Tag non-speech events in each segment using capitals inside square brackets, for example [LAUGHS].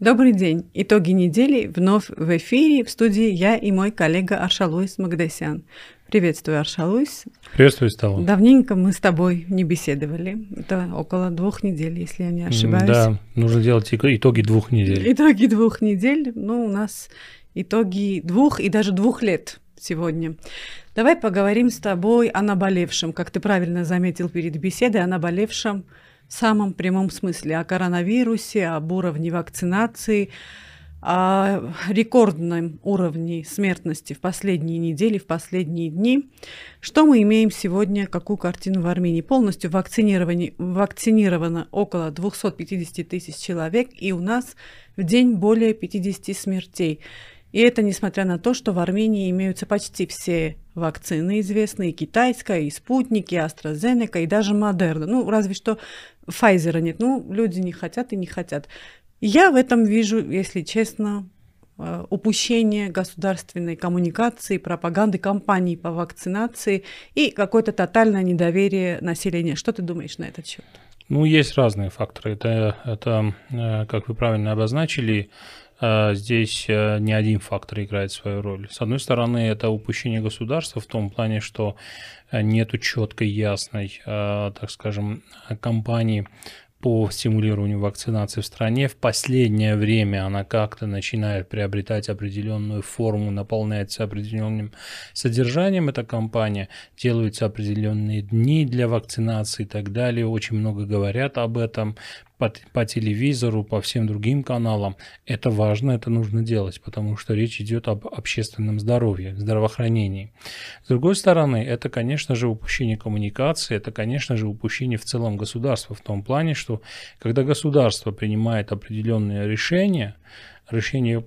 Добрый день. Итоги недели вновь в эфире. В студии я и мой коллега Аршалуис Магдасян. Приветствую, Аршалуис. Приветствую, Стала. Давненько мы с тобой не беседовали. Это около двух недель, если я не ошибаюсь. Да, нужно делать итоги двух недель. Итоги двух недель. Ну, у нас итоги двух и даже двух лет сегодня. Давай поговорим с тобой о наболевшем. Как ты правильно заметил перед беседой, о наболевшем в самом прямом смысле, о коронавирусе, об уровне вакцинации, о рекордном уровне смертности в последние недели, в последние дни. Что мы имеем сегодня, какую картину в Армении? Полностью вакцинировано около 250 тысяч человек, и у нас в день более 50 смертей. И это несмотря на то, что в Армении имеются почти все вакцины известные, китайская, и спутники, и AstraZeneca, и даже Модерна. Ну, разве что Pfizer нет. Ну, люди не хотят и не хотят. Я в этом вижу, если честно, э, упущение государственной коммуникации, пропаганды, кампании по вакцинации и какое-то тотальное недоверие населения. Что ты думаешь на этот счет? Ну, есть разные факторы. Это, это э, как вы правильно обозначили, здесь не один фактор играет свою роль. С одной стороны, это упущение государства в том плане, что нету четкой, ясной, так скажем, кампании по стимулированию вакцинации в стране. В последнее время она как-то начинает приобретать определенную форму, наполняется определенным содержанием эта кампания, делаются определенные дни для вакцинации и так далее. Очень много говорят об этом по, по телевизору, по всем другим каналам. Это важно, это нужно делать, потому что речь идет об общественном здоровье, здравоохранении. С другой стороны, это, конечно же, упущение коммуникации, это, конечно же, упущение в целом государства в том плане, что когда государство принимает определенные решения, решения,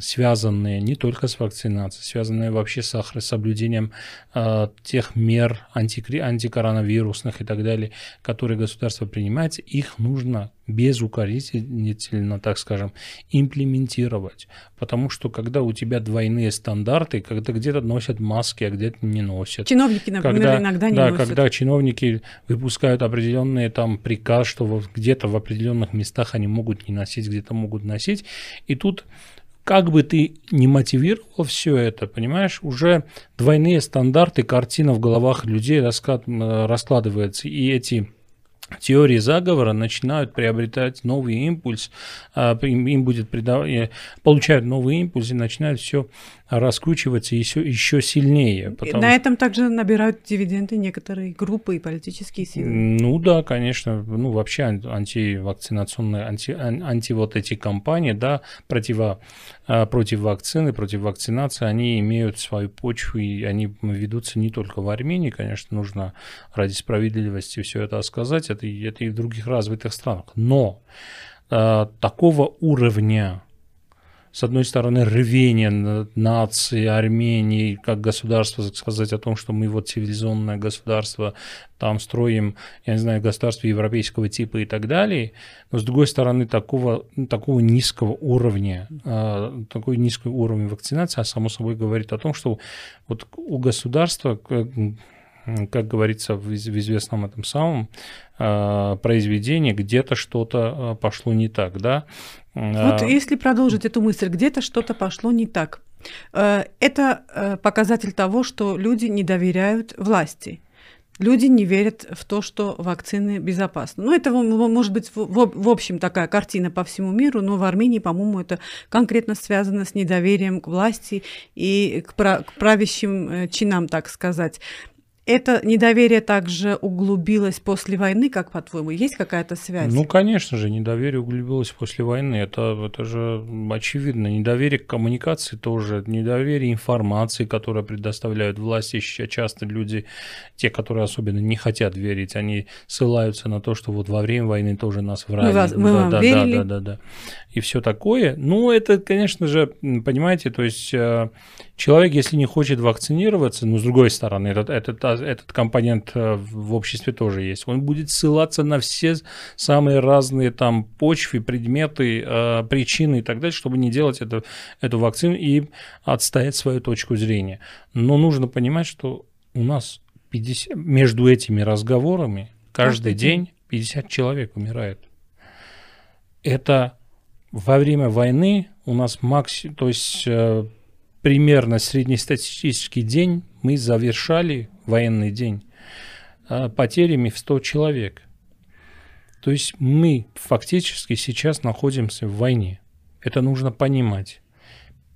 связанные не только с вакцинацией, связанные вообще с соблюдением э, тех мер анти, антикоронавирусных и так далее, которые государство принимает, их нужно безукоризненно, так скажем, имплементировать. Потому что когда у тебя двойные стандарты, когда где-то носят маски, а где-то не носят. Чиновники, например, когда, иногда не да, носят. когда чиновники выпускают определенные там приказ, что где-то в определенных местах они могут не носить, где-то могут носить. И тут как бы ты не мотивировал все это, понимаешь, уже двойные стандарты, картина в головах людей раскладывается, и эти теории заговора начинают приобретать новый импульс, а, им, будет придав... получают новый импульс и начинают все раскручиваться еще, еще сильнее. Потому... На этом также набирают дивиденды некоторые группы и политические силы. Ну да, конечно. Ну вообще антивакцинационные, анти, анти вот эти кампании, да, противо, против вакцины, против вакцинации, они имеют свою почву и они ведутся не только в Армении, конечно, нужно ради справедливости все это сказать, это, это и в других развитых странах. Но э, такого уровня с одной стороны, рвение нации, Армении, как государство, сказать о том, что мы вот цивилизованное государство, там строим, я не знаю, государство европейского типа и так далее, но с другой стороны, такого, такого низкого уровня, а, такой низкий уровень вакцинации, а само собой говорит о том, что вот у государства как говорится в известном этом самом а, произведении, где-то что-то а, пошло не так, да. Вот если продолжить эту мысль, где-то что-то пошло не так. Это показатель того, что люди не доверяют власти. Люди не верят в то, что вакцины безопасны. Ну, это может быть в, в общем такая картина по всему миру, но в Армении, по-моему, это конкретно связано с недоверием к власти и к, правящим э, чинам, так сказать. Это недоверие также углубилось после войны, как по-твоему? Есть какая-то связь? Ну, конечно же, недоверие углубилось после войны. Это, это же очевидно. Недоверие к коммуникации тоже, недоверие информации, которую предоставляют власти. Часто люди, те, которые особенно не хотят верить, они ссылаются на то, что вот во время войны тоже нас врали. Мы, вас, мы да, вам да, верили? Да, да, да, да. И все такое. Ну, это, конечно же, понимаете, то есть э, человек, если не хочет вакцинироваться, ну, с другой стороны, этот, этот этот компонент э, в обществе тоже есть. Он будет ссылаться на все самые разные там почвы, предметы, э, причины и так далее, чтобы не делать это, эту вакцину и отстоять свою точку зрения. Но нужно понимать, что у нас 50, между этими разговорами каждый, каждый день 50 человек умирает. Это во время войны у нас максимум, то есть э, примерно среднестатистический день мы завершали военный день э, потерями в 100 человек. То есть мы фактически сейчас находимся в войне. Это нужно понимать.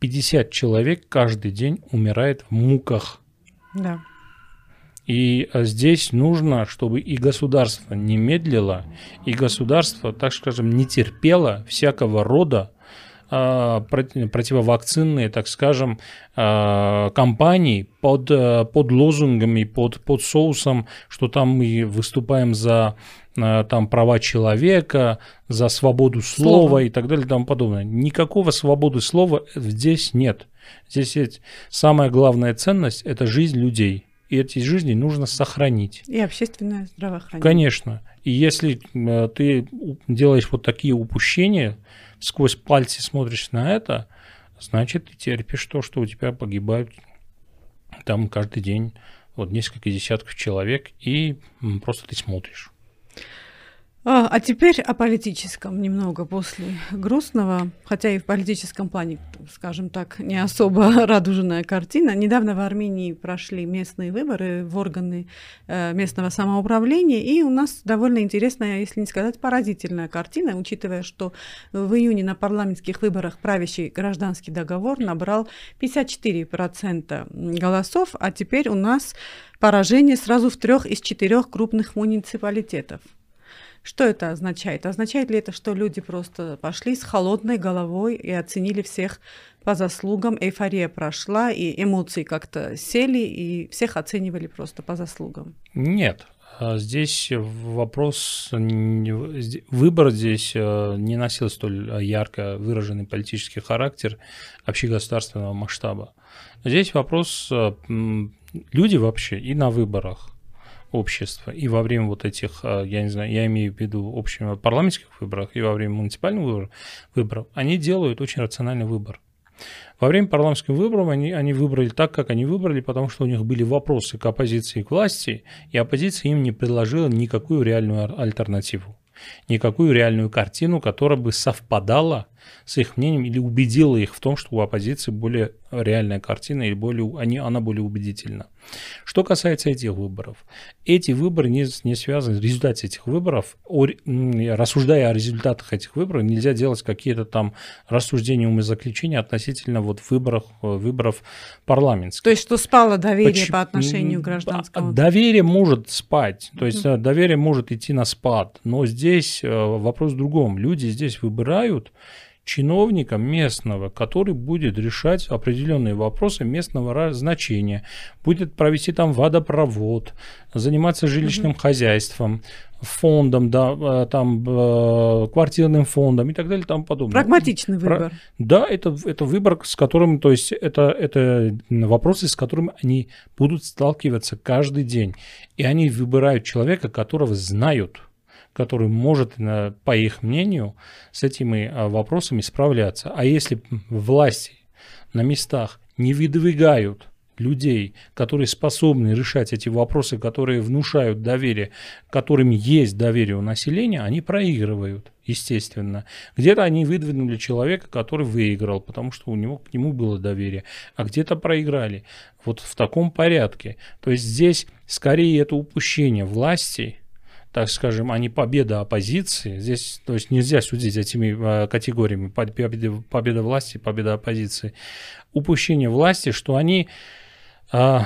50 человек каждый день умирает в муках. Да. И э, здесь нужно, чтобы и государство не медлило, и государство, так скажем, не терпело всякого рода а, противовакцинные, так скажем, а, кампании под, э, под лозунгами, под, под соусом, что там мы выступаем за э, там права человека, за свободу слова Слово. и так далее и тому подобное. Никакого свободы слова здесь нет. Здесь есть самая главная ценность – это жизнь людей и эти жизни нужно сохранить. И общественное здравоохранение. Конечно. И если э, ты делаешь вот такие упущения, сквозь пальцы смотришь на это, значит, ты терпишь то, что у тебя погибают там каждый день вот несколько десятков человек, и просто ты смотришь. А, теперь о политическом немного после грустного, хотя и в политическом плане, скажем так, не особо [LAUGHS] радужная картина. Недавно в Армении прошли местные выборы в органы э, местного самоуправления, и у нас довольно интересная, если не сказать поразительная картина, учитывая, что в июне на парламентских выборах правящий гражданский договор набрал 54% голосов, а теперь у нас поражение сразу в трех из четырех крупных муниципалитетов. Что это означает? Означает ли это, что люди просто пошли с холодной головой и оценили всех по заслугам, эйфория прошла, и эмоции как-то сели, и всех оценивали просто по заслугам? Нет. А здесь вопрос, выбор здесь э, не носил столь ярко выраженный политический характер общегосударственного масштаба. Здесь вопрос, э, люди вообще и на выборах, общества. И во время вот этих, а, я не знаю, я имею в виду общих парламентских выборов и во время муниципальных выборов, выборов они делают очень рациональный выбор. Во время парламентских выборов они, они выбрали так, как они выбрали, потому что у них были вопросы к оппозиции и к власти, и оппозиция им не предложила никакую реальную альтернативу, никакую реальную картину, которая бы совпадала с их мнением или убедила их в том, что у оппозиции более реальная картина или более, они, она более убедительна. Что касается этих выборов, эти выборы не, не связаны, результаты этих выборов, о, рассуждая о результатах этих выборов, нельзя делать какие-то там рассуждения, умозаключения относительно вот выборов, выборов парламентских. То есть, что спало доверие Почему? по отношению к гражданскому? Доверие может спать, то есть mm-hmm. доверие может идти на спад, но здесь э, вопрос в другом. Люди здесь выбирают чиновника местного, который будет решать определенные вопросы местного значения, будет провести там водопровод, заниматься жилищным mm-hmm. хозяйством, фондом, да, э, там э, квартирным фондом и так далее и тому подобное. Прагматичный выбор. Про... Да, это, это выбор, с которым, то есть это, это вопросы, с которыми они будут сталкиваться каждый день. И они выбирают человека, которого знают который может, по их мнению, с этими а, вопросами справляться. А если власти на местах не выдвигают людей, которые способны решать эти вопросы, которые внушают доверие, которым есть доверие у населения, они проигрывают, естественно. Где-то они выдвинули человека, который выиграл, потому что у него к нему было доверие, а где-то проиграли. Вот в таком порядке. То есть здесь скорее это упущение власти – так скажем, а не победа оппозиции. Здесь, то есть нельзя судить этими э, категориями победа, победа власти, победа оппозиции. Упущение власти, что они, э,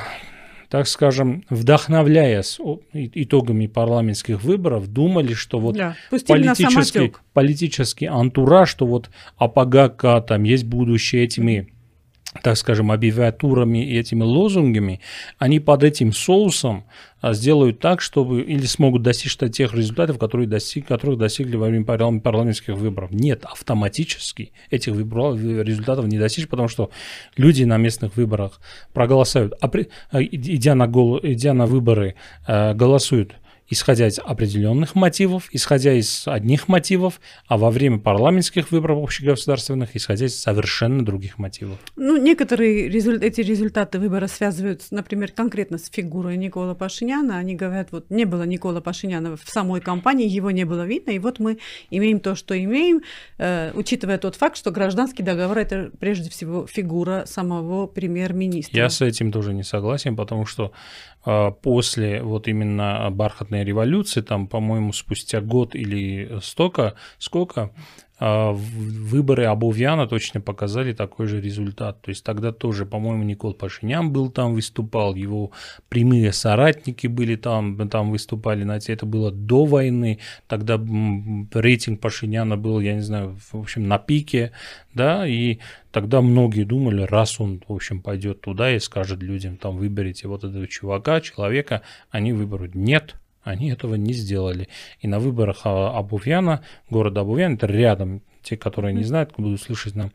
так скажем, вдохновляясь итогами парламентских выборов, думали, что вот да, политический, политический антураж, что вот АПГК, там есть будущее этими так скажем, аббревиатурами и этими лозунгами, они под этим соусом а, сделают так, чтобы или смогут достичь тех результатов, которые достиг, которых достигли во время парламентских выборов. Нет, автоматически этих выборов, результатов не достичь, потому что люди на местных выборах проголосуют, а при, а, идя, на гол, идя на выборы, голосуют исходя из определенных мотивов, исходя из одних мотивов, а во время парламентских выборов общегосударственных, исходя из совершенно других мотивов. Ну, некоторые результ... эти результаты выбора связывают, например, конкретно с фигурой Никола Пашиняна. Они говорят, вот не было Никола Пашиняна в самой кампании, его не было видно, и вот мы имеем то, что имеем, э, учитывая тот факт, что гражданский договор – это прежде всего фигура самого премьер-министра. Я с этим тоже не согласен, потому что после вот именно бархатной революции, там, по-моему, спустя год или столько, сколько, а, выборы Абувьяна точно показали такой же результат. То есть тогда тоже, по-моему, Никол Пашинян был там, выступал, его прямые соратники были там, там выступали, знаете, это было до войны, тогда рейтинг Пашиняна был, я не знаю, в общем, на пике, да, и тогда многие думали, раз он, в общем, пойдет туда и скажет людям, там, выберите вот этого чувака, человека, они выберут. Нет, они этого не сделали. И на выборах а, Абувьяна, города Абувьян, это рядом, те, которые не знают, будут слышать нам,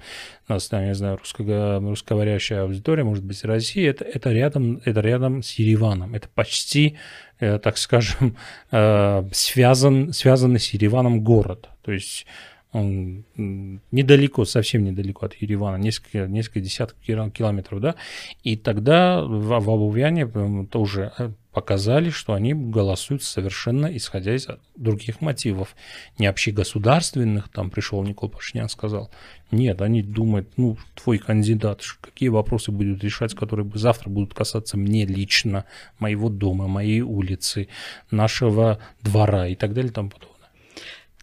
нас, там, я знаю, русско, русскоговорящая аудитория, может быть, Россия, это, это, рядом, это рядом с Ереваном. Это почти, э, так скажем, [LAUGHS] э, связан, связанный с Ереваном город. То есть он недалеко, совсем недалеко от Еревана, несколько, несколько десятков километров, да, и тогда в, в Абувьяне тоже э, показали, что они голосуют совершенно исходя из других мотивов, не общегосударственных, там пришел Никол Пашинян, сказал, нет, они думают, ну, твой кандидат, какие вопросы будут решать, которые завтра будут касаться мне лично, моего дома, моей улицы, нашего двора и так далее и тому.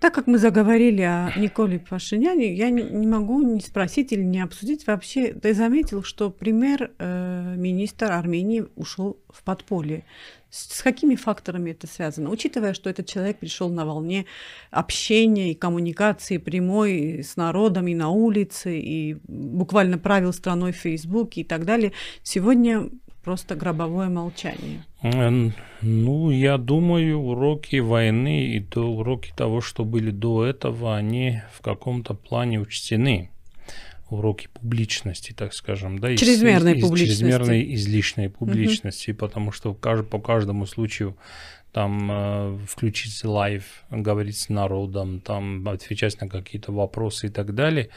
Так как мы заговорили о Николе Пашиняне, я не, не могу не спросить или не обсудить вообще. Ты заметил, что премьер-министр э, Армении ушел в подполье. С, с какими факторами это связано? Учитывая, что этот человек пришел на волне общения и коммуникации прямой с народом и на улице, и буквально правил страной в Фейсбуке и так далее, сегодня просто гробовое молчание? Ну, я думаю, уроки войны и то уроки того, что были до этого, они в каком-то плане учтены. Уроки публичности, так скажем, да, чрезмерной из, публичности, чрезмерной излишней публичности, угу. потому что по каждому случаю там э, включить live, говорить с народом, там отвечать на какие-то вопросы и так далее,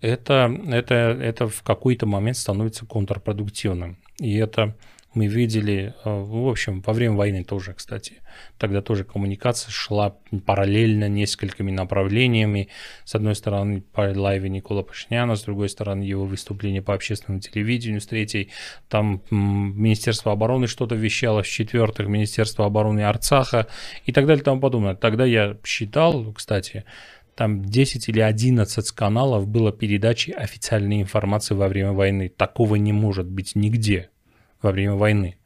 это, это, это в какой-то момент становится контрпродуктивным. И это мы видели, э, в общем, во время войны тоже, кстати. Тогда тоже коммуникация шла параллельно несколькими направлениями. С одной стороны, по live Никола Пашиняна, с другой стороны, его выступление по общественному телевидению, с третьей, там Министерство обороны что-то вещало, с четвертых, Министерство обороны Арцаха и так далее и тому подобное. Тогда я считал, кстати, там 10 или 11 каналов было передачи официальной информации во время войны. Такого не может быть нигде во время войны.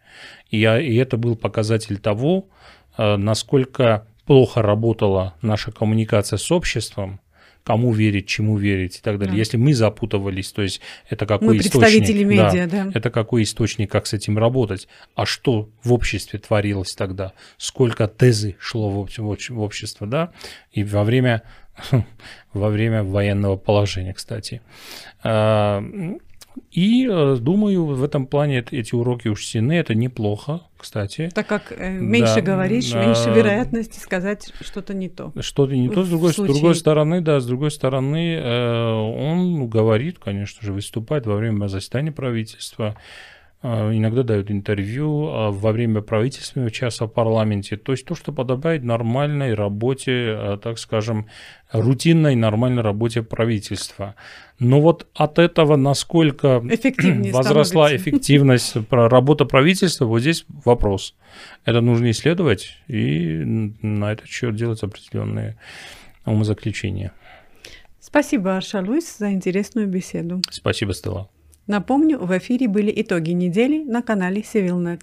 И, я, и это был показатель того, э, насколько плохо работала наша коммуникация с обществом, кому верить, чему верить и так далее. Да. Если мы запутывались, то есть это какой мы источник, представители медиа, да, да. это какой источник, как с этим работать, а что в обществе творилось тогда, сколько тезы шло в, в, в общество, да, и во время [LAUGHS] во время военного положения, кстати. А, и э, думаю, в этом плане эти уроки учтены, это неплохо, кстати. Так как э, меньше да, говоришь, да, меньше вероятности сказать что-то не то. Что-то не то, с другой, с другой стороны, да, с другой стороны, э, он говорит, конечно же, выступает во время заседания правительства, а, иногда дают интервью а, во время правительственного часа в парламенте. То есть то, что подобает нормальной работе, а, так скажем, рутинной нормальной работе правительства. Но вот от этого, насколько [CLEARS THROAT] возросла эффективность работы правительства, вот здесь вопрос. Это нужно исследовать и на этот счет делать определенные умозаключения. Спасибо, Арша Луис, за интересную беседу. Спасибо, Стелла. Напомню, в эфире были итоги недели на канале CivilNet.